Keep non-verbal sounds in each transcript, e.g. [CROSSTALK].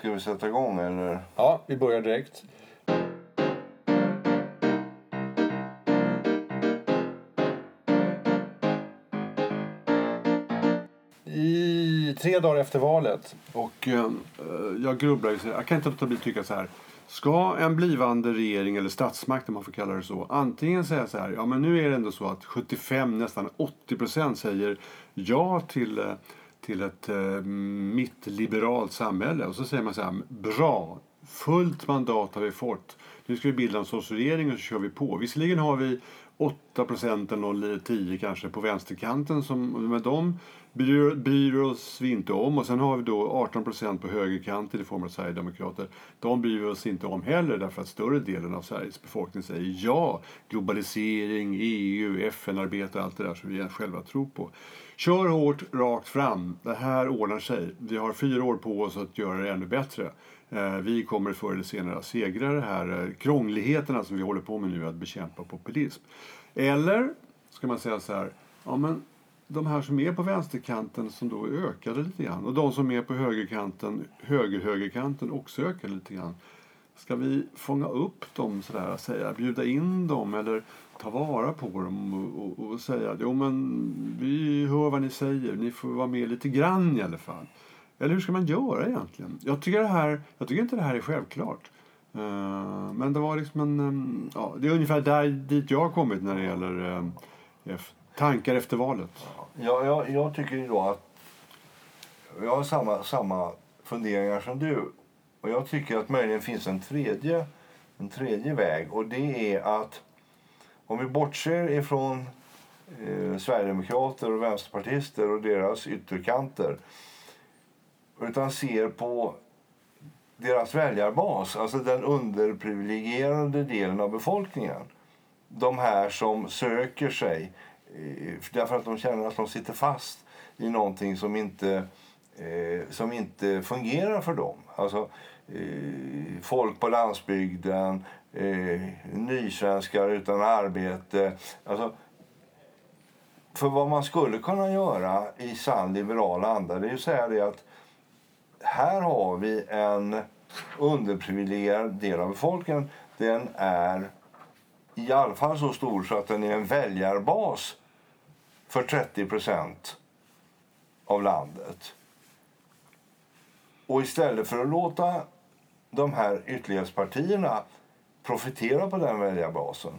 Ska vi sätta igång eller? Ja, vi börjar direkt. I tre dagar efter valet. Och eh, eh jag grubblar ju så Jag kan inte låta bli att tycka så här. Ska en blivande regering eller statsmakt om man får kalla det så. Antingen säga så här. Ja men nu är det ändå så att 75 nästan 80 procent säger ja till eh, till ett eh, mittliberalt samhälle. Och så säger man så här, bra, fullt mandat har vi fått. Nu ska vi bilda en sorts regering och så kör vi på. Visserligen har vi 8 procent eller 10 kanske på vänsterkanten. Som, med dem bryr, bryr oss vi inte om. Och sen har vi då 18 procent på högerkanten i form av Sverigedemokrater. De bryr vi oss inte om heller därför att större delen av Sveriges befolkning säger ja. Globalisering, EU, FN-arbete och allt det där som vi själva tror på. Kör hårt, rakt fram. Det här ordnar sig. Vi har fyra år på oss att göra det ännu bättre. Eh, vi kommer förr eller senare att segra de här eh, krångligheterna som vi håller på med nu att bekämpa populism. Eller ska man säga så här. Ja, men de här som är på vänsterkanten som då ökade lite grann och de som är på högerkanten, höger-högerkanten också ökade lite grann. Ska vi fånga upp dem sådär, säga, bjuda in dem eller ta vara på dem och, och, och säga jo men vi hör vad ni säger, ni får vara med lite grann i alla fall. Eller hur ska man göra egentligen? Jag tycker, det här, jag tycker inte det här är självklart. Uh, men det var liksom en, um, ja, det är ungefär där, dit jag har kommit när det gäller um, tankar efter valet. Ja, jag, jag tycker ju då att jag har samma, samma funderingar som du. Och jag tycker att möjligen finns en tredje, en tredje väg och det är att om vi bortser ifrån eh, Sverigedemokrater och vänsterpartister och deras ytterkanter utan ser på deras väljarbas, alltså den underprivilegierade delen av befolkningen. De här som söker sig eh, därför att de känner att de sitter fast i någonting som inte, eh, som inte fungerar för dem. Alltså, eh, folk på landsbygden, eh, nysvenskar utan arbete. Alltså, för vad man skulle kunna göra i sann liberal anda det är att säga det att här har vi en underprivilegierad del av befolkningen. Den är i alla fall så stor så att den är en väljarbas för 30 procent av landet. Och istället för att låta de här ytterlighetspartierna profitera på den väljarbasen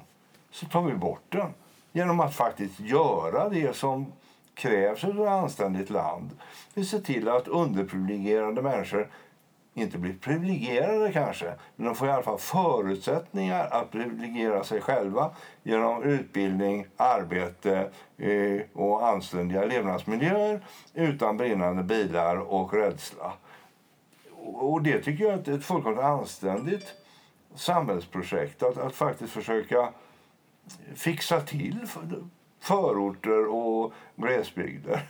så tar vi bort den genom att faktiskt göra det som krävs av ett anständigt land. Vi ser till att underprivilegierade människor inte blir privilegierade kanske, men de får i alla fall förutsättningar att privilegiera sig själva genom utbildning, arbete eh, och anständiga levnadsmiljöer utan brinnande bilar och rädsla. Och det tycker jag är ett fullkomligt anständigt samhällsprojekt att, att faktiskt försöka fixa till förorter och glesbygder.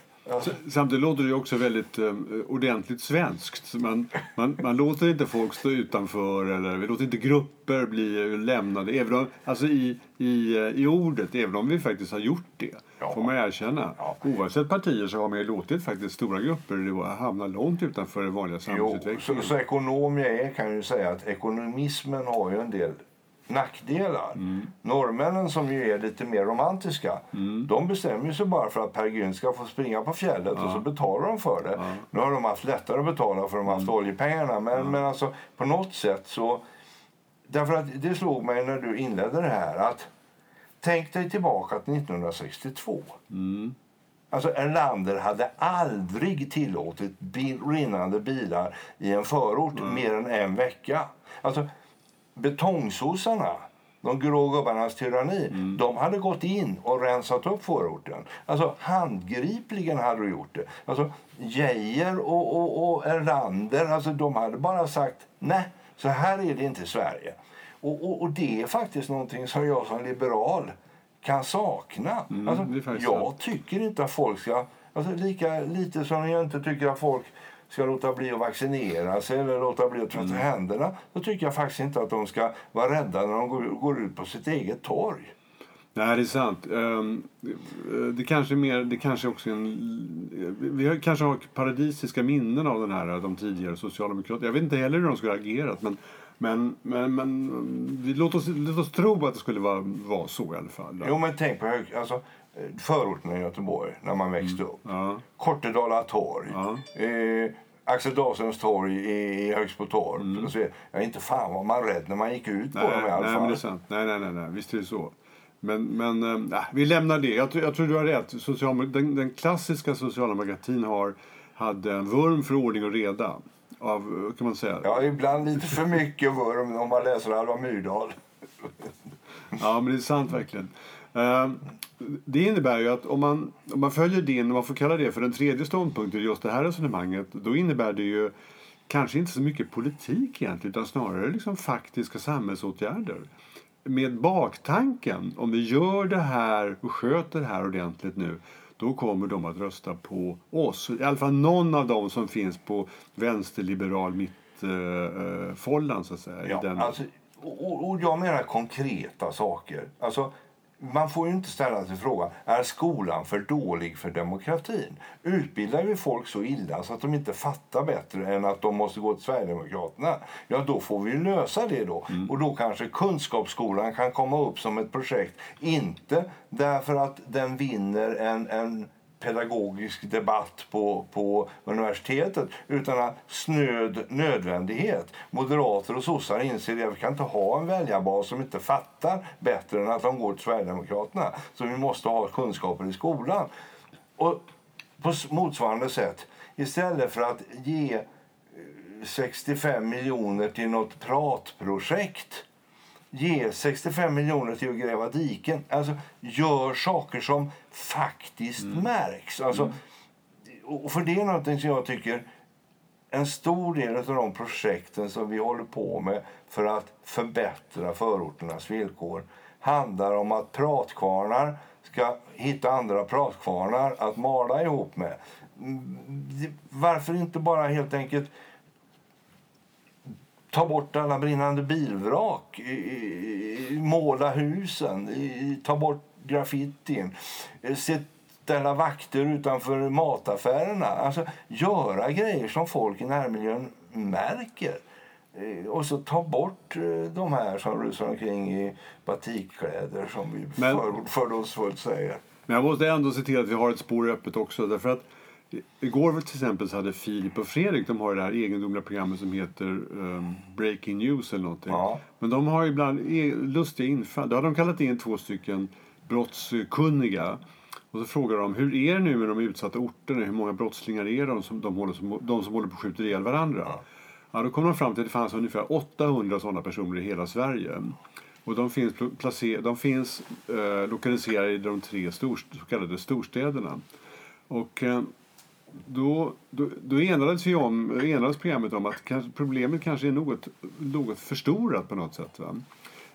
Samtidigt låter det också väldigt um, ordentligt svenskt. Man, man, man låter inte folk stå utanför eller vi låter inte grupper bli lämnade. Även om, alltså i, i, eh, i ordet, även om vi faktiskt har gjort det. Ja. Får man erkänna. Ja. Oavsett partier så har man ju låtit faktiskt stora grupper hamna långt utanför den vanliga samhällsutvecklingen. Jo, så, så ekonom jag är kan ju säga att ekonomismen har ju en del nackdelar. Mm. Norrmännen som ju är lite mer romantiska, mm. de bestämmer sig bara för att Per Gynt ska få springa på fjället ja. och så betalar de för det. Ja. Nu har de haft lättare att betala för de har haft mm. oljepengarna men, ja. men alltså på något sätt så Därför att det slog mig när du inledde det här att tänk dig tillbaka till 1962. Mm. Alltså Erlander hade aldrig tillåtit bil, rinnande bilar i en förort mm. mer än en vecka. Alltså betongsossarna, de grå gubbarnas tyranni, mm. de hade gått in och rensat upp förorten. Alltså handgripligen hade de gjort det. Alltså Geijer och, och, och Erlander, alltså de hade bara sagt nej, så här är det inte i Sverige. Och, och, och det är faktiskt någonting som jag som liberal kan sakna. Mm, alltså, jag tycker inte att folk ska... Alltså, lika lite som jag inte tycker att folk ska låta bli att vaccinera sig eller låta bli att tvätta mm. händerna då tycker jag faktiskt inte att de ska vara rädda när de går, ut på sitt eget torg. Nej, det är sant. Ehm, Det kanske är mer, det kanske också är en... Vi kanske har paradisiska minnen av den här, de tidigare socialdemokraterna. Jag vet inte heller hur de skulle ha agerat, men, men, men, men låt, oss, låt oss tro att det skulle vara, vara så i alla fall. Jo, men tänk på hög, alltså, förorterna i Göteborg när man växte upp. Ja. Kortedala torg. Eh, Axel Dahlströms torg i, i Högsbotorp. Mm. Så, ja, inte fan var man rädd när man gick ut på Nej, dem i alla nej, fall. men det är sant. Nej, nej, nej, nej. Visst är det så. Men, men äh, vi lämnar det. Jag, tror- jag tror du har rätt. Social, den, den klassiska socialdemokratin har, hade en vurm för ordning och reda. Av, kan man säga. Ja, ibland lite för mycket vurm om man läser Alva Myrdal. Ja, men det är sant verkligen. Ehm, det innebär ju att om man, om man följer din, om man får kalla det för den tredje ståndpunkten i just det här resonemanget, då innebär det ju kanske inte så mycket politik egentligen, utan snarare liksom faktiska samhällsåtgärder. Med baktanken, om vi gör det här och sköter det här ordentligt nu, då kommer de att rösta på oss. I alla fall någon av dem som finns på vänsterliberal mittfållan, så att säga. Ja, den- alltså, och- och jag menar konkreta saker. Alltså, man får ju inte ställa sig frågan, är skolan för dålig för demokratin? Utbildar vi folk så illa så att de inte fattar bättre än att de måste gå till Sverigedemokraterna? Ja, då får vi lösa det då. Och då kanske Kunskapsskolan kan komma upp som ett projekt. Inte därför att den vinner en, en pedagogisk debatt på, på universitetet utan snöd nödvändighet. Moderater och sossar inser att Vi kan inte ha en väljarbas som inte fattar bättre än att de går till Sverigedemokraterna. Så vi måste ha kunskaper i skolan. Och på motsvarande sätt, istället för att ge eh, 65 miljoner till något pratprojekt ge 65 miljoner till att gräva diken. Alltså, gör saker som faktiskt märks. Alltså, och för det är någonting som jag tycker en stor del av de projekten som vi håller på med för att förbättra förorternas villkor handlar om att pratkvarnar ska hitta andra pratkvarnar att mala ihop med. Mm, Varför inte bara helt enkelt ta bort alla brinnande bilvrak, måla husen, ta bort graffitin, eh, ställa vakter utanför mataffärerna. Alltså göra grejer som folk i närmiljön märker. Eh, Och så ta bort eh, de här som rusar omkring i batikkläder som vi Men- fördomsfullt säger. Men jag måste ändå se till att vi har ett spår öppet också. Därför att igår till exempel så hade Filip och Fredrik, de har det här egendomliga programmet som heter um, Breaking News eller någonting. Ja. Men de har ibland e- lustiga infall. Då har de kallat in två stycken brottskunniga. Och så frågar de hur är det nu med de utsatta orterna? Hur många brottslingar är de som, de, håller, som, de som håller på att skjuta ihjäl varandra? Ja. då kom de fram till att det fanns ungefär 800 sådana personer i hela Sverige. Och de finns, pl- placer, de finns eh, lokaliserade i de tre stor, så kallade storstäderna. Och eh, då, då, då enades, vi om, enades programmet om att kanske, problemet kanske är något, något förstorat på något sätt. Va?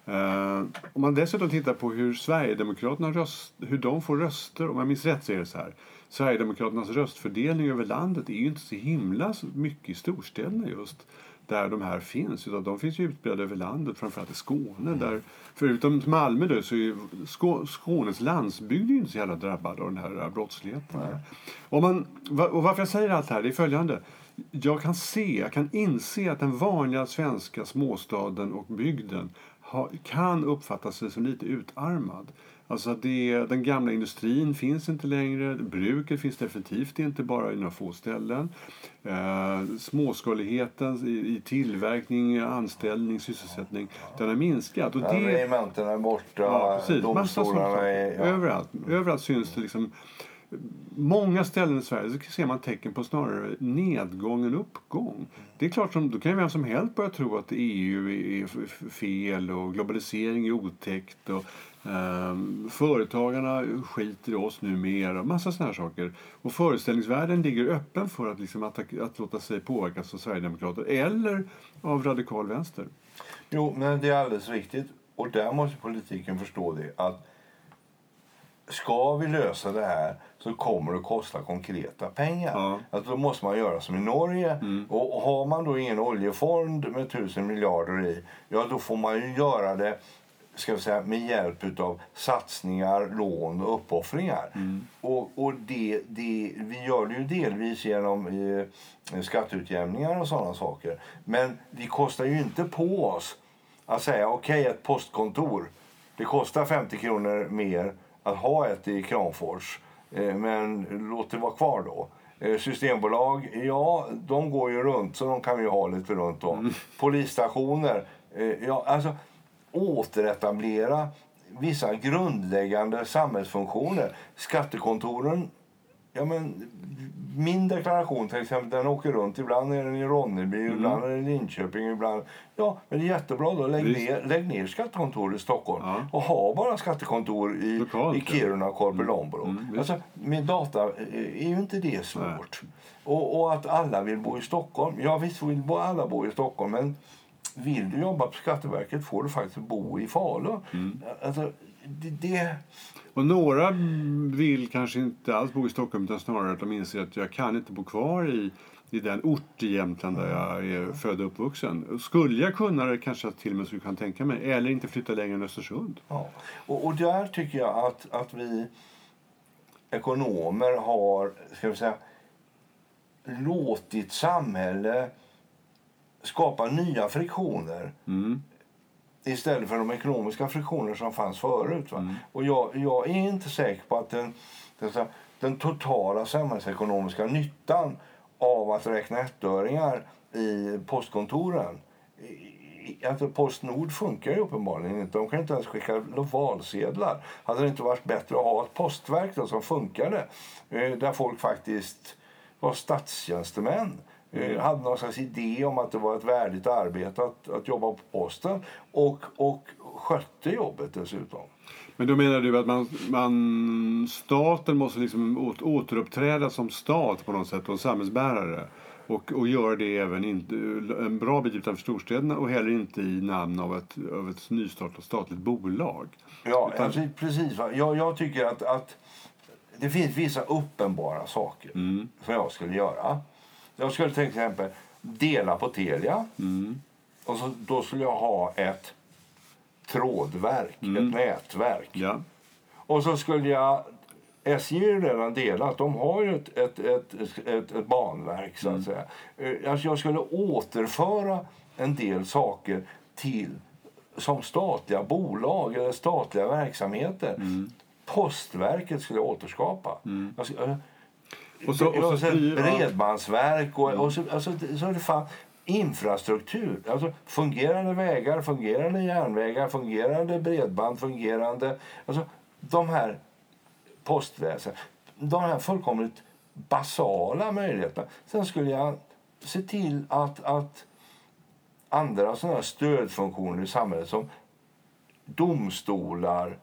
Eh, om man dessutom tittar på hur Sverigedemokraterna röst, hur de får röster, om jag minns rätt så är det så här. Sverigedemokraternas röstfördelning över landet är ju inte så himla så mycket i storstäderna just där de här finns. Utan de finns ju utbredda över landet, framförallt i Skåne. Där, förutom Malmö då, så är Skå, Skånes landsbygd inte så jävla drabbad av den här eh, brottsligheten. Och, man, och varför jag säger allt det här det är följande. Jag kan se, jag kan inse att den vanliga svenska småstaden och bygden kan uppfatta sig som lite utarmad. Alltså det, den gamla industrin finns inte längre, bruket finns definitivt inte bara i några få ställen. Eh, småskaligheten i, i tillverkning, anställning, sysselsättning, den har minskat. Och Ja, det, Regementena är borta, Ja, precis. Domstolarna är... Ja. Överallt, överallt syns det liksom Många ställen i Sverige så ser man tecken på snarare nedgång än uppgång. Det är klart som, då kan ju vem som helst börja tro att EU är fel och globalisering är otäckt och eh, företagarna skiter i oss numera och massa sådana här saker. Och föreställningsvärlden ligger öppen för att, liksom att, att låta sig påverkas av Sverigedemokrater eller av radikal vänster. Jo, men det är alldeles riktigt. Och där måste politiken förstå det att ska vi lösa det här så kommer det att kosta konkreta pengar. Ja. Alltså då måste man göra som i Norge. Och, och har man då ingen oljefond med tusen miljarder i, ja då får man ju göra det ska vi säga, med hjälp av satsningar, lån och uppoffringar. Och, och det, det, vi gör det ju delvis genom eh, skatteutjämningar och sådana saker. Men vi kostar ju inte på oss att säga okej, okay, ett postkontor, det kostar 50 kronor mer att ha ett i Kramfors. Eh, men låt det vara kvar då. Eh, Systembolag, ja, de går ju runt så de kan vi ha lite runt om. Mm. Polisstationer, eh, ja, alltså återetablera vissa grundläggande samhällsfunktioner. Skattekontoren, ja men min deklaration till exempel, den åker runt. Ibland är den i Ronneby, mm. ibland är den i Linköping, ibland... Ja, men det är jättebra då. Lägg, ner, lägg ner skattekontor i Stockholm ja. och ha bara skattekontor i, i Kiruna och Korpilombolo. Mm. Mm, alltså, med data är ju inte det svårt. Och, och, att alla vill bo i Stockholm. Ja, visst vill alla bo i Stockholm, men vill du jobba på Skatteverket får du faktiskt bo i Falun. Mm. Alltså, det, det... Och några vill kanske inte alls bo i Stockholm utan snarare att de inser att jag kan inte bo kvar i, i den ort i Jämtland där jag är född och uppvuxen. Skulle jag kunna det kanske till och med skulle kunna tänka mig. Eller inte flytta längre än Östersund. Ja. Och, och där tycker jag att, att vi ekonomer har ska vi säga, låtit samhälle skapa nya friktioner. Mm istället för de ekonomiska friktioner som fanns förut. Mm. Och jag, jag, är inte säker på att den, den, den totala samhällsekonomiska nyttan av att räkna ettöringar i postkontoren Alltså Postnord funkar ju uppenbarligen inte. De kan inte ens skicka valsedlar. Hade det inte varit bättre att ha ett postverk då, som funkade? Eh, där folk faktiskt var statstjänstemän eh, hade någon slags idé om att det var ett värdigt arbete att, att jobba på posten och, och skötte jobbet dessutom. Men då menar du att man, man, staten måste liksom återuppträda som stat på något sätt och samhällsbärare? Och, och göra det även inte, en bra bit utanför storstäderna och heller inte i namn av ett, av ett nystartat statligt bolag. Ja, Utan... alltså, precis. Jag, jag tycker att, att det finns vissa uppenbara saker mm. som jag skulle göra. Jag skulle till exempel dela på Telia. Mm. Och så, då skulle jag ha ett trådverk, mm. ett nätverk. Ja. Och så skulle jag... SJ är ju redan delat. De har ju ett, ett, ett, ett, ett banverk, så att mm. säga. Eh, alltså jag skulle återföra en del saker till som statliga bolag eller statliga verksamheter. Mm. Postverket skulle jag återskapa. Mm. Alltså, och så, och så, bredbandsverk och, och så, alltså, så är det fan infrastruktur. Alltså fungerande vägar, fungerande järnvägar, fungerande bredband, fungerande... Alltså de här postväsen, de här fullkomligt basala möjligheterna. Sen skulle jag se till att, att andra sådana stödfunktioner i samhället som domstolar,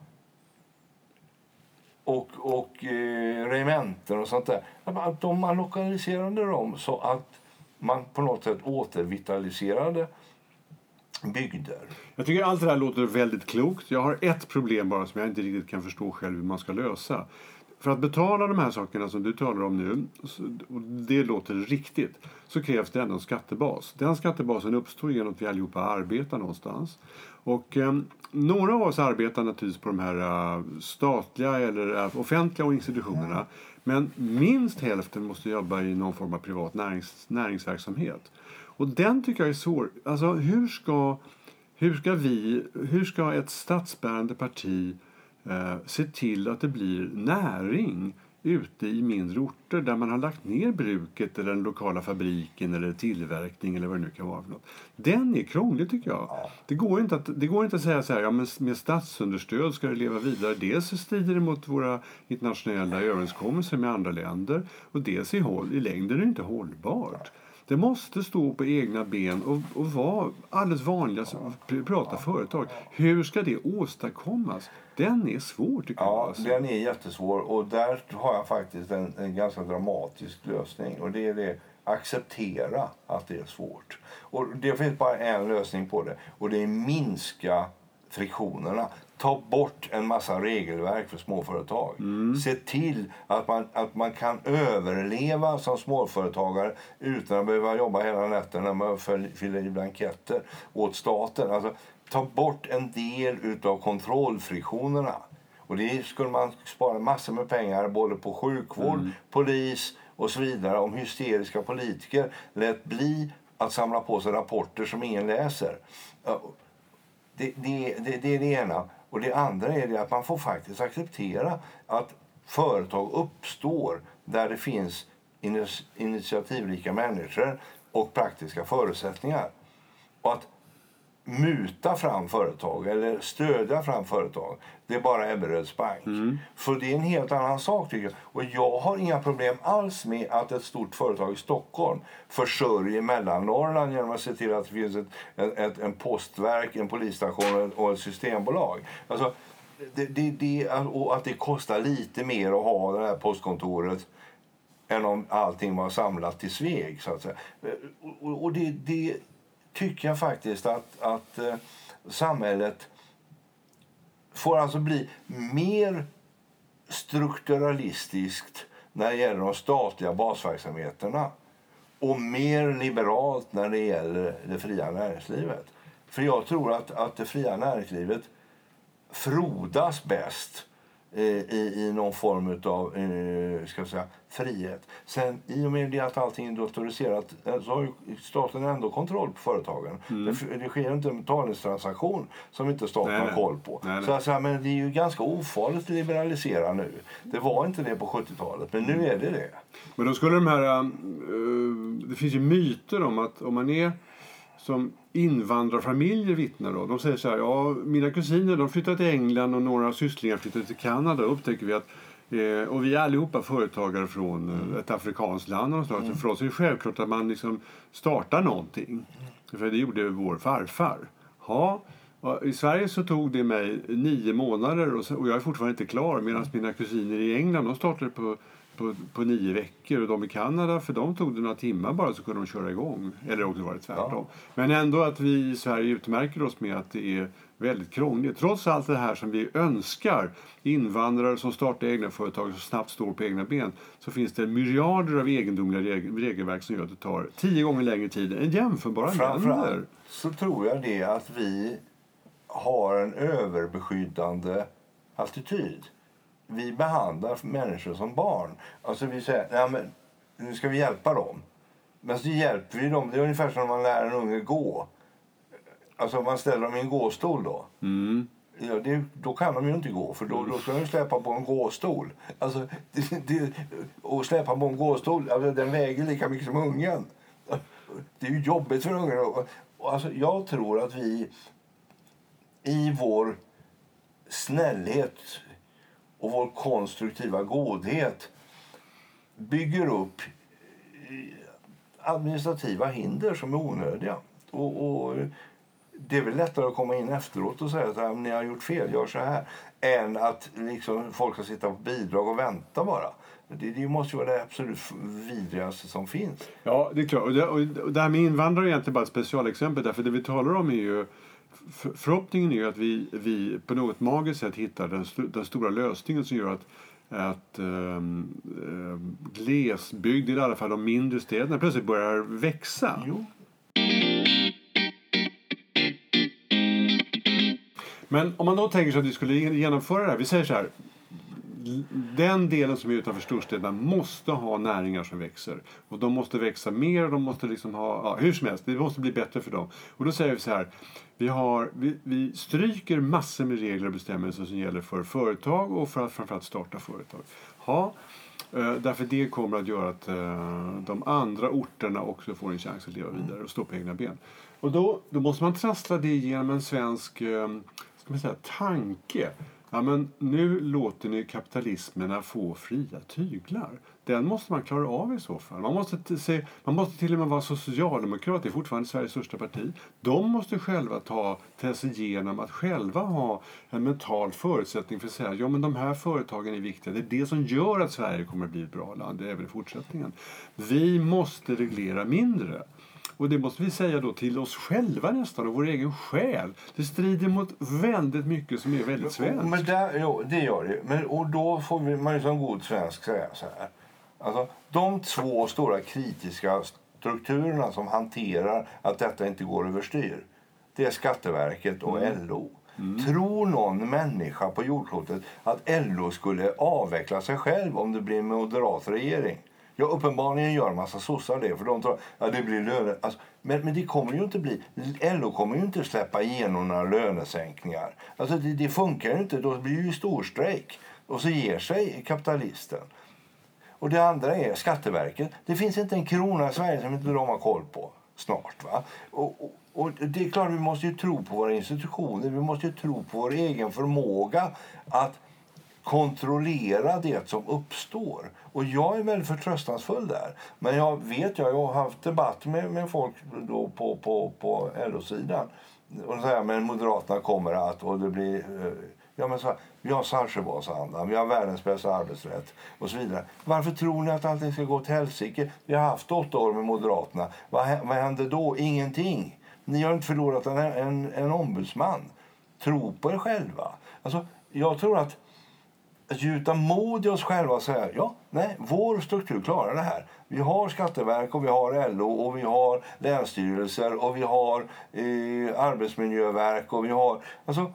och, och eh, regementen och sånt där. Att de, man lokaliserade dem så att man på något sätt återvitaliserade bygder. Jag tycker allt det här låter väldigt klokt. Jag har ett problem bara som jag inte riktigt kan förstå själv hur man ska lösa. För att betala de här sakerna som du talar om nu, och det låter riktigt, så krävs det ändå en skattebas. Den skattebasen uppstår genom att vi allihopa arbetar någonstans. Och eh, några av oss arbetar naturligtvis på de här uh, statliga eller uh, offentliga institutionerna. Men minst hälften måste jobba i någon form av privat närings, näringsverksamhet. Och den tycker jag är svår. Alltså hur ska, hur ska vi, hur ska ett statsbärande parti uh, se till att det blir näring ute i mindre orter där man har lagt ner bruket eller den lokala fabriken eller tillverkning eller vad det nu kan vara för något. Den är krånglig tycker jag. Ja. Det, går inte att, det går inte att säga så här, ja men med statsunderstöd ska det leva vidare. Dels strider det mot våra internationella överenskommelser med andra länder och dels i, håll, i längden är det inte hållbart. Det måste stå på egna ben och, och vara alldeles vanliga privata företag. Hur ska det åstadkommas? Den är svår tycker ja, jag. Alltså. den är jättesvår och där har jag faktiskt en, en ganska dramatisk lösning och det är det acceptera att det är svårt. Och det finns bara en lösning på det och det är minska friktionerna. Ta bort en massa regelverk för småföretag. Se till att man, att man kan överleva som småföretagare utan att behöva jobba hela nätterna med att fyll- fylla i blanketter åt staten. Alltså, ta bort en del utav kontrollfriktionerna. Och det skulle man spara massor med pengar både på sjukvård, polis och så vidare om hysteriska politiker lät bli att samla på sig rapporter som ingen läser. Det, det, det, det är det ena. Och det andra är det att man får faktiskt acceptera att företag uppstår där det finns initiativrika människor och praktiska förutsättningar. Och att muta fram företag eller stödja fram företag, det är bara Ebberöds bank. För det är en helt annan sak tycker jag. Och jag har inga problem alls med att ett stort företag i Stockholm försörjer Mellannorrland genom att se till att det finns ett, ett, en postverk, en polisstation och ett- systembolag. Alltså, det, det, det, och att det kostar lite mer att ha det här postkontoret än om allting var samlat till Sveg. Så att säga. Och det, det tycker jag faktiskt att, att eh, samhället får alltså bli mer strukturalistiskt när det gäller de statliga basverksamheterna och mer liberalt när det gäller det fria näringslivet. För jag tror att, att det fria näringslivet frodas bäst i, i någon form av eh, ska säga, frihet. Sen i och med det att allting är datoriserat eh, så har ju staten ändå kontroll på företagen. Det, f- det sker inte en betalningstransaktion som inte staten Nej, har koll på. Nej, nej. Så att säga, men det är ju ganska ofarligt att liberalisera nu. Det var inte det på 70-talet, men nu är det det. Men då skulle de här... eh, det finns ju myter om att om man är som invandrarfamiljer vittnar då. De säger så här, ja mina kusiner de flyttade till England och några sysslingar flyttade till Kanada. Då upptäcker vi att eh, och vi är allihopa företagare från eh, ett afrikanskt land. Någonstans. Så för oss är det självklart att man liksom startar någonting. För det gjorde vår farfar. Ja, och I Sverige så tog det mig nio månader och, så, och jag är fortfarande inte klar. Medan mina kusiner i England de startade på, på, på nio veckor. Och de i Kanada, för dem tog det några timmar bara så kunde de köra igång. Eller också var det tvärtom. Men ändå att vi i Sverige utmärker oss med att det är väldigt krångligt. Trots allt det här som vi önskar, invandrare som startar egna företag som snabbt står på egna ben, så finns det myriader av egendomliga reg- regelverk som gör att det tar tio gånger längre tid än jämförbara länder. Så tror jag det att vi har en överbeskyddande attityd. Vi behandlar människor som barn. Alltså vi säger, Nej, men nu ska vi hjälpa dem. Men så hjälper vi dem. Det är ungefär som när man lär en unge gå. Alltså man ställer dem i en gåstol då. Mm. Ja, det, då kan de ju inte gå, för då, då ska de släpa på en gåstol. Alltså, det, det, och släpa på en gåstol, alltså, den väger lika mycket som ungen. Det är ju jobbigt för ungen. Och, och alltså, jag tror att vi i vår snällhet och vår konstruktiva godhet bygger upp administrativa hinder som är onödiga. Och, och det är väl lättare att komma in efteråt och säga att "Ja, ni har gjort fel, gör så här. Än att liksom, folk ska sitta på bidrag och vänta bara. Det, det måste ju vara det absolut vidrigaste som finns. Ja, det är klart. Och det, och det här med invandrare är egentligen bara ett specialexempel. Därför det vi talar om är ju för- Förhoppningen är att vi, vi på något magiskt sätt hittar den, den stora lösningen som gör att att um, glesbygd, i alla fall de mindre städerna, plötsligt börjar växa. Jo. Men om man då tänker sig att vi skulle genomföra det här. Vi säger så här. Den delen som är utanför storstäderna måste ha näringar som växer. Och de måste växa mer och de måste liksom ha, ja, hur som helst, det måste bli bättre för dem. Och då säger vi så här. Vi, har, vi, vi stryker massor med regler och bestämmelser som gäller för företag och för att framförallt starta företag. Ja, eh, därför det kommer att göra att eh, de andra orterna också får en chans att leva vidare och stå på egna ben. Och då, då måste man trassla det genom en svensk eh, ska man säga, tanke. Ja, men nu låter ni kapitalismerna få fria tyglar. Den måste man klara av i så fall. Man måste, se, man måste till och med vara socialdemokrat, det är fortfarande Sveriges största parti. De måste själva ta ta sig igenom att själva ha en mental förutsättning för att säga ja men de här företagen är viktiga. Det är det som gör att Sverige kommer att bli ett bra land även i fortsättningen. Vi måste reglera mindre. Och det måste vi säga då till oss själva nästan och vår egen själ. Det strider mot väldigt mycket som är väldigt svenskt. Men där, jo, det gör det. Men, och då får vi, man ju som god svensk säga så här. Alltså, de två stora kritiska strukturerna som hanterar att detta inte går överstyr. Det är Skatteverket och LO. Tror någon människa på jordklotet att LO skulle avveckla sig själv om det blir en moderat regering? Ja, uppenbarligen gör en massa sossar det, för de tror att det blir löne... Alltså, men, men det kommer ju inte bli... LO kommer ju inte släppa igenom några lönesänkningar. Alltså det, det funkar ju inte, då blir det ju storstrejk. Och så ger sig kapitalisten. Och det andra är Skatteverket. Det finns inte en krona i Sverige som inte de har koll på snart. Va? Och, och, och det är klart, vi måste ju tro på våra institutioner. Vi måste ju tro på vår egen förmåga att kontrollera det som uppstår. Och jag är väldigt förtröstansfull där. Men jag vet, jag har haft debatt med, med folk då på, på, på LO-sidan. Och så här, men Moderaterna kommer att, och det blir... Eh, ja, men så här, vi har Saltsjöbadsandan, vi har världens bästa arbetsrätt och så vidare. Varför tror ni att allting ska gå till helsike? Vi har haft åtta år med Moderaterna. Vad, vad hände då? Ingenting. Ni har inte förlorat en, en, en ombudsman. Tro på er själva. Alltså, jag tror att att gjuta mod i oss själva och säga ja, nej, vår struktur klarar det här. Vi har Skatteverk och vi har LO och vi har länsstyrelser och vi har eh, Arbetsmiljöverk och vi har... Alltså,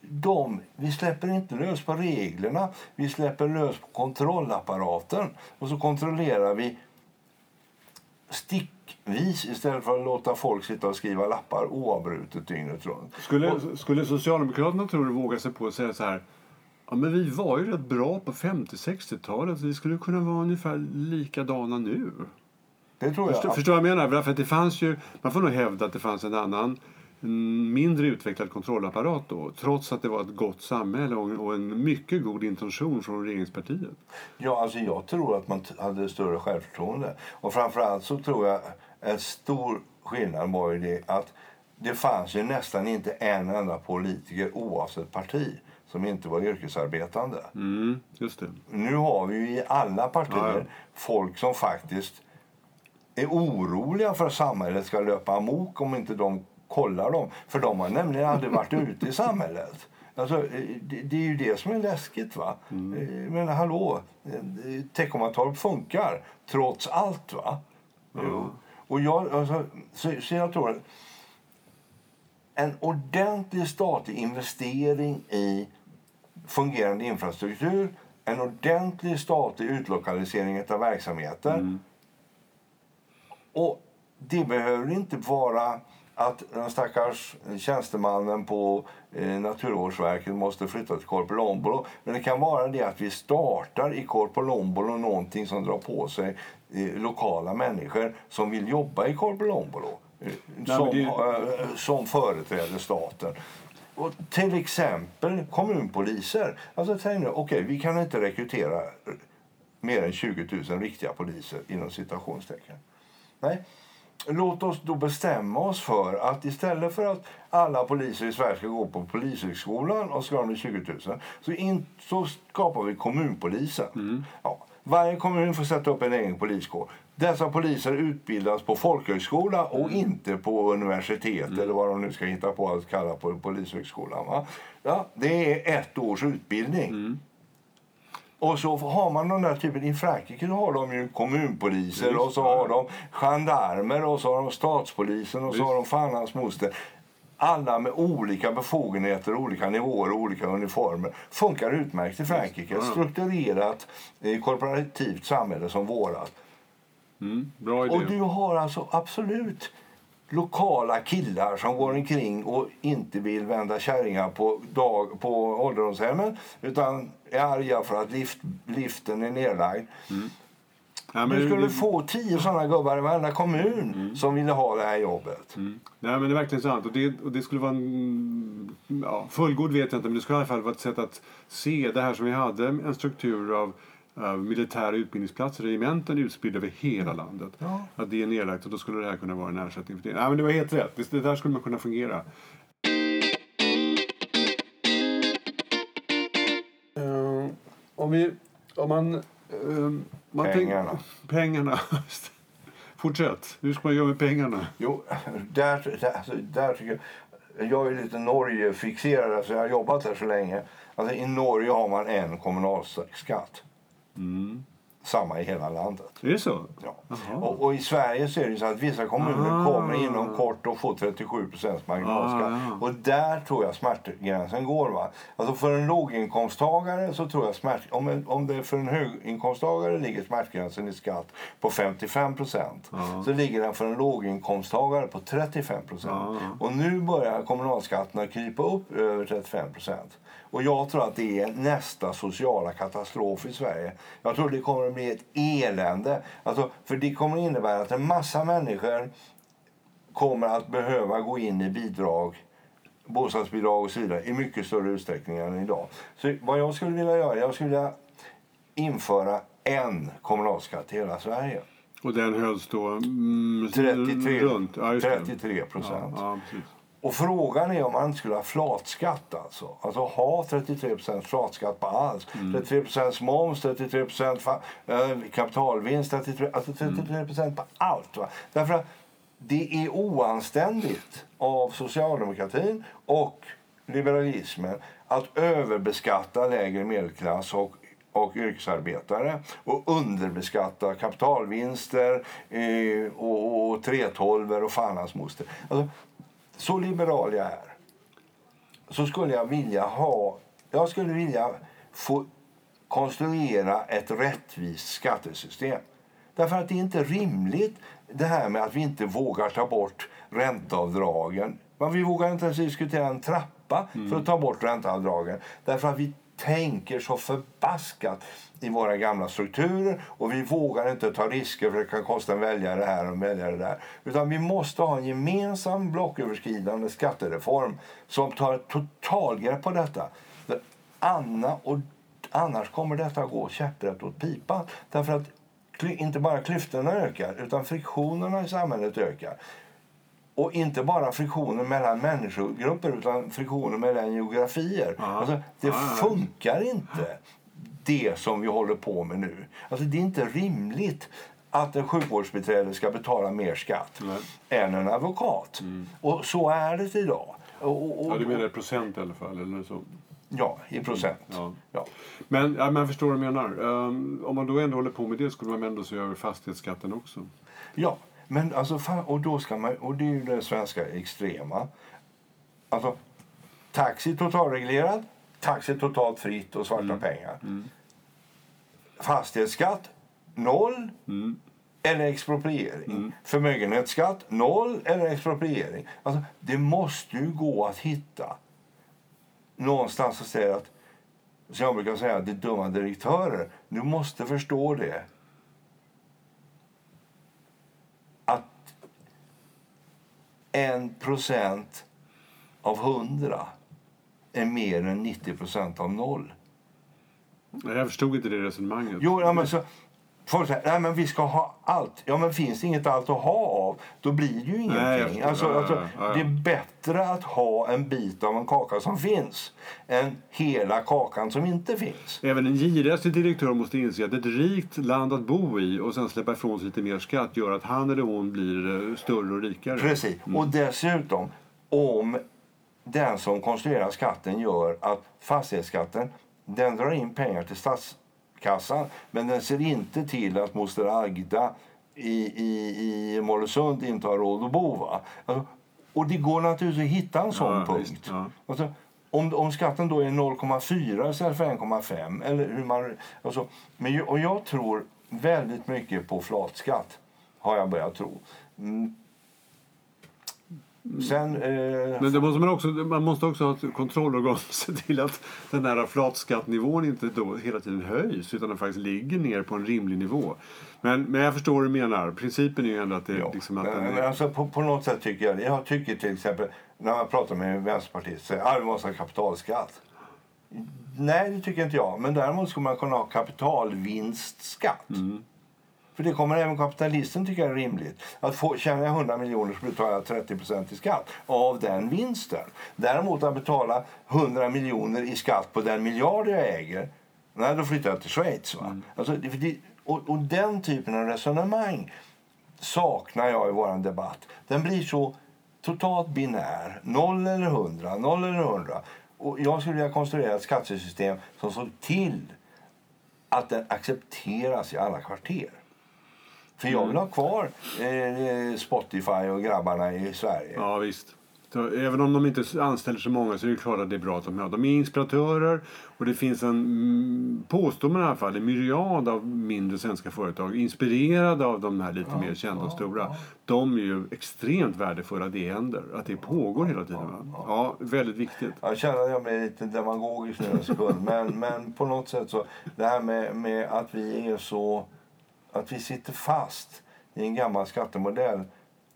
de, vi släpper inte lös på reglerna, vi släpper lös på kontrollapparaten och så kontrollerar vi stickvis istället för att låta folk sitta och skriva lappar oavbrutet dygnet runt. Skulle, skulle Socialdemokraterna tror du våga sig på att säga så här Ja, men vi var ju rätt bra på 50-60-talet. Vi skulle kunna vara ungefär likadana nu. Det tror jag. Förstår, förstår jag menar? För det fanns ju, man får nog hävda att det fanns en annan mindre utvecklad kontrollapparat då, trots att det var ett gott samhälle och, en mycket god intention från regeringspartiet. Ja, alltså jag tror att man hade större självförtroende. Och framförallt så tror jag en stor skillnad var ju det att det fanns ju nästan inte en enda politiker oavsett parti som inte var yrkesarbetande. Mm, just det. Nu har vi ju i alla partier Ja, folk som faktiskt är oroliga för att samhället ska löpa amok om inte de kollar dem. För de har nämligen aldrig varit [LAUGHS] ute i samhället. Alltså, eh, det, det är ju det som är läskigt. va? Mm. Eh, Men hallå, eh, Teckomatorp funkar trots allt. va? Jo. Och jag, alltså, så, så jag tror att en ordentlig statlig investering i fungerande infrastruktur, en ordentlig statlig utlokalisering av verksamheter. Och det behöver inte vara att den stackars tjänstemannen på eh, Naturvårdsverket måste flytta till Korpilombolo. Men det kan vara det att vi startar i Korpilombolo någonting som drar på sig eh, lokala människor som vill jobba i Korpilombolo. Eh, som, det- eh, som företräder staten. Och till exempel kommunpoliser. Alltså, tänk nu, okej, vi kan inte rekrytera mer än 20 000 riktiga poliser inom citationstecken. Nej. Låt oss då bestämma oss för att istället för att alla poliser i Sverige ska gå på Polishögskolan och ska de bli 20 000 så, in, så skapar vi kommunpolisen. Ja, varje kommun får sätta upp en egen poliskår. Dessa poliser utbildas på folkhögskola och inte på universitet eller vad de nu ska hitta på att kalla på polishögskolan. Va? Ja, det är ett års utbildning. Och så har man den där typen, i Frankrike så har de ju kommunpoliser Just och så har de gendarmer och så har de statspolisen och så Visst. har de fan hans moster. Alla med olika befogenheter, olika nivåer och olika uniformer. Funkar utmärkt i Frankrike. Ett strukturerat korporativt samhälle som vårat. Mm, bra idé. Och du har alltså absolut lokala killar som går omkring och inte vill vända kärringar på, dag, på ålderdomshemmen utan är arga för att lift, liften är nedlagd. Ja, men Du skulle det- få tio såna gubbar i varenda kommun som ville ha det här jobbet. Nej, men det är verkligen sant. Och det, och det skulle vara en, ja, fullgod vet jag inte, men det skulle i alla fall vara ett sätt att se det här som vi hade, en struktur av av militära utbildningsplatser, regementen utspridda över hela landet. Ja. Att det är nedlagt och då skulle det här kunna vara en ersättning för det. Nej, men det var helt rätt. Det, det där skulle man kunna fungera. Eh, om, vi, om man... Ehm, man Pengarna. Pengarna. Fortsätt. Hur ska man göra med pengarna? Jo, där, där, alltså, där tycker jag... Jag är lite Norge-fixerad, alltså jag har jobbat där så länge. Alltså, I Norge har man en kommunalskatt. Samma i hela landet. Är det så? Ja. Och, och i Sverige så är det så att vissa kommuner Ah. kommer inom kort att få 37 marginalskatt. Ah, ja. Och där tror jag smärtgränsen går. Va? Alltså för en låginkomsttagare så tror jag smärt, om, en, om det för en höginkomsttagare ligger smärtgränsen i skatt på 55 procent så ligger den för en låginkomsttagare på 35 procent. Och nu börjar kommunalskatterna krypa upp över 35 procent. Och jag tror att det är nästa sociala katastrof i Sverige. Jag tror det kommer att bli ett elände. Alltså, för det kommer att innebära att en massa människor kommer att behöva gå in i bidrag bostadsbidrag och så vidare i mycket större utsträckning än idag. Så vad jag skulle vilja göra, jag skulle vilja införa en kommunalskatt i hela Sverige. Och den hölls då mm, 33, runt? Ja, just det. 33 procent. Ja, ja. Och frågan är om man inte skulle ha flatskatt alltså. Alltså ha 33% flatskatt på allt. 33 moms, 33 fa- eh, kapitalvinst, 33, alltså 33 på allt. Va? Därför att det är oanständigt av socialdemokratin och liberalismen att överbeskatta lägre medelklass och och yrkesarbetare och underbeskatta kapitalvinster eh, och, och 312 och fan hans moster. Alltså, så liberal jag är så skulle jag vilja ha jag skulle vilja få konstruera ett rättvist skattesystem. Därför att det är inte rimligt det här med att vi inte vågar ta bort ränteavdragen. Men vi vågar inte ens diskutera en trappa för att ta bort ränteavdragen. Därför att vi tänker så förbaskat i våra gamla strukturer och vi vågar inte ta risker för det kan kosta en väljare här och en väljare där. Utan vi måste ha en gemensam blocköverskridande skattereform som tar ett totalgrepp på detta. För Anna och annars kommer detta gå käpprätt åt pipan. Därför att inte bara klyftorna ökar utan friktionerna i samhället ökar. Och inte bara friktioner mellan människogrupper utan friktioner mellan geografier. Alltså, det funkar inte, det som vi håller på med nu. Alltså, det är inte rimligt att en sjukvårdsbiträde ska betala mer skatt Nej. än en advokat. Och så är det idag. Och, och, Ja, du menar procent i alla fall? Eller så. Ja, i procent. Ja. Ja. Men ja, förstår vad du menar. Ehm, om man då ändå håller på med det skulle man ändå se över fastighetsskatten också. Ja, men alltså, och då ska man, och det är ju det svenska extrema. Alltså, taxi totalreglerad, taxi totalt fritt och svarta pengar. Fastighetsskatt, noll eller expropriering. Förmögenhetsskatt, noll eller expropriering. Alltså, det måste ju gå att hitta någonstans och säga att, som jag brukar säga, det är dumma direktörer. Du måste förstå det. Att en procent av hundra är mer än 90 procent av noll. Nej, Jag förstod inte det resonemanget. Jo, ja, men så, folk säger nej men vi ska ha allt. Ja, men finns det inget allt att ha av, då blir det ju Nej, ingenting. förstår. alltså, alltså. Det är bättre att ha en bit av en kaka som finns än hela kakan som inte finns. Även en girigaste direktör måste inse att ett rikt land att bo i och sen släppa ifrån sig lite mer skatt gör att han eller hon blir eh, större och rikare. Precis. Och dessutom, om den som konstruerar skatten gör att fastighetsskatten den drar in pengar till statskassan men den ser inte till att moster Agda i, i, i Mollösund inte har råd att bo. Va? Alltså, och det går naturligtvis att hitta en sån Ja, punkt. visst, ja. Alltså, om, om skatten då är 0,4 istället för 1,5 eller hur man... Alltså, men, och jag tror väldigt mycket på flatskatt, har jag börjat tro. Mm. Sen... Eh, Men det måste man, också, man måste också ha ett kontrollorgan [LAUGHS] som ser till att den här flatskattnivån inte då hela tiden höjs utan den faktiskt ligger ner på en rimlig nivå. Men, men jag förstår vad du menar. Principen är ju ändå att det ja. liksom att men, den är, alltså, på, på något sätt tycker jag det. Jag tycker till exempel, när man pratar med Vänsterpartiet, säger att vi måste ha kapitalskatt. Nej, det tycker inte jag. Men däremot skulle man kunna ha kapitalvinstskatt. För det kommer även kapitalisten tycka är rimligt. Att få, tjänar jag 100 miljoner så betalar jag 30% i skatt av den vinsten. Däremot att betala 100 miljoner i skatt på den miljard jag äger, nej då flyttar jag till Schweiz. Va? Alltså, det, det, och, och den typen av resonemang saknar jag i vår debatt. Den blir så totalt binär. Noll eller hundra, noll eller hundra. Och jag skulle vilja konstruera ett skattesystem som såg till att den accepteras i alla kvarter. För jag vill ha kvar eh, Spotify och grabbarna i Sverige. Ja, visst. Så även om de inte anställer så många så är det klart att det är bra att de har. De är inspiratörer och det finns en, mm, påstår man i alla fall, en myriad av mindre svenska företag inspirerade av de här lite mer kända och stora. De är ju extremt värdefulla att det händer, att det pågår hela tiden. Ja, väldigt viktigt. Jag känner att jag blir lite demagogisk nu en sekund. men, men på något sätt så, det här med, med att vi är så, att vi sitter fast i en gammal skattemodell.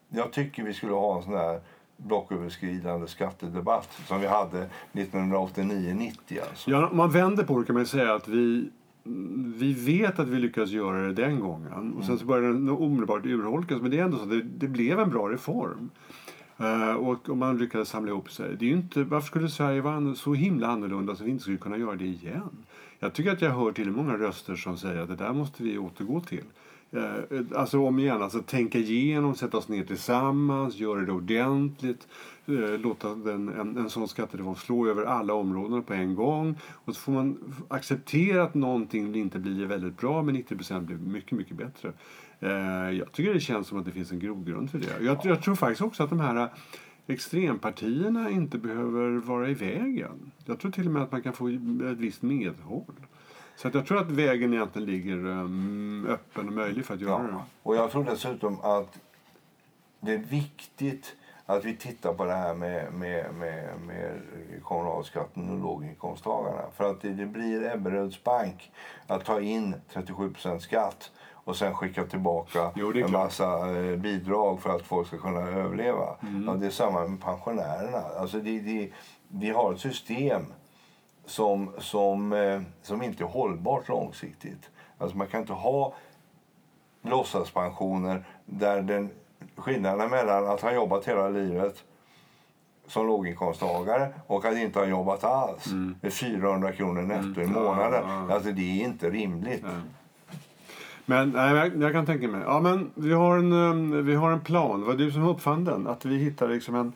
Jag tycker vi skulle ha en sån här blocköverskridande skattedebatt som vi hade 1989-90. Alltså. Ja, om man vänder på det kan man säga att vi, vi vet att vi lyckades göra det den gången. Och sen så började den omedelbart urholkas. Men det är ändå så, det, det blev en bra reform. Eh, och om man lyckades samla ihop sig. Det är ju inte, varför skulle Sverige vara så himla annorlunda så vi inte skulle kunna göra det igen? Jag tycker att jag hör till många röster som säger att det där måste vi återgå till. Eh, alltså om igen, alltså tänka igenom, sätta oss ner tillsammans, göra det ordentligt. Eh, låta den, en, en sån skattereform slå över alla områden på en gång. Och så får man acceptera att någonting inte blir väldigt bra men 90% blir mycket, mycket bättre. Eh, jag tycker det känns som att det finns en grogrund för det. Jag, jag tror faktiskt också att de här eh, extrempartierna inte behöver vara i vägen. Jag tror till och med att man kan få ett visst medhåll. Så att jag tror att vägen egentligen ligger um, öppen och möjlig för att göra ja. det. Och jag tror dessutom att det är viktigt att vi tittar på det här med, med, med, med kommunalskatten och låginkomsttagarna. För att det, det blir Ebberöds bank att ta in 37% skatt och sen skicka tillbaka jo, en massa eh, bidrag för att folk ska kunna överleva. Mm. Ja, det är samma med pensionärerna. Alltså det, det, vi har ett system som, som, eh, som inte är hållbart långsiktigt. Alltså man kan inte ha låtsaspensioner där den, skillnaden mellan att ha jobbat hela livet som låginkomsttagare och att inte ha jobbat alls mm. med 400 kronor netto mm. i månaden. Ja, ja. Alltså det är inte rimligt. Ja. Men nej, jag, jag, kan tänka mig. Ja, men vi, har en, eh, vi har en plan. Det var du som uppfann den. Att vi hittar liksom en,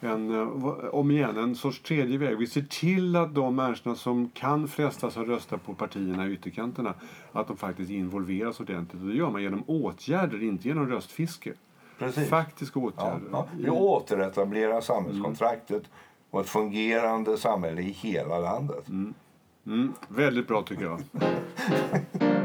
en, eh, om igen, en sorts tredje väg. Vi ser till att de människorna som kan frestas att rösta på partierna i ytterkanterna, att de faktiskt involveras ordentligt. Och det gör man genom åtgärder, inte genom röstfiske. Precis. Faktiska åtgärder. Ja, ja. Vi återetablerar samhällskontraktet mm. och ett fungerande samhälle i hela landet. Mm. Mm. Väldigt bra tycker jag. [LAUGHS]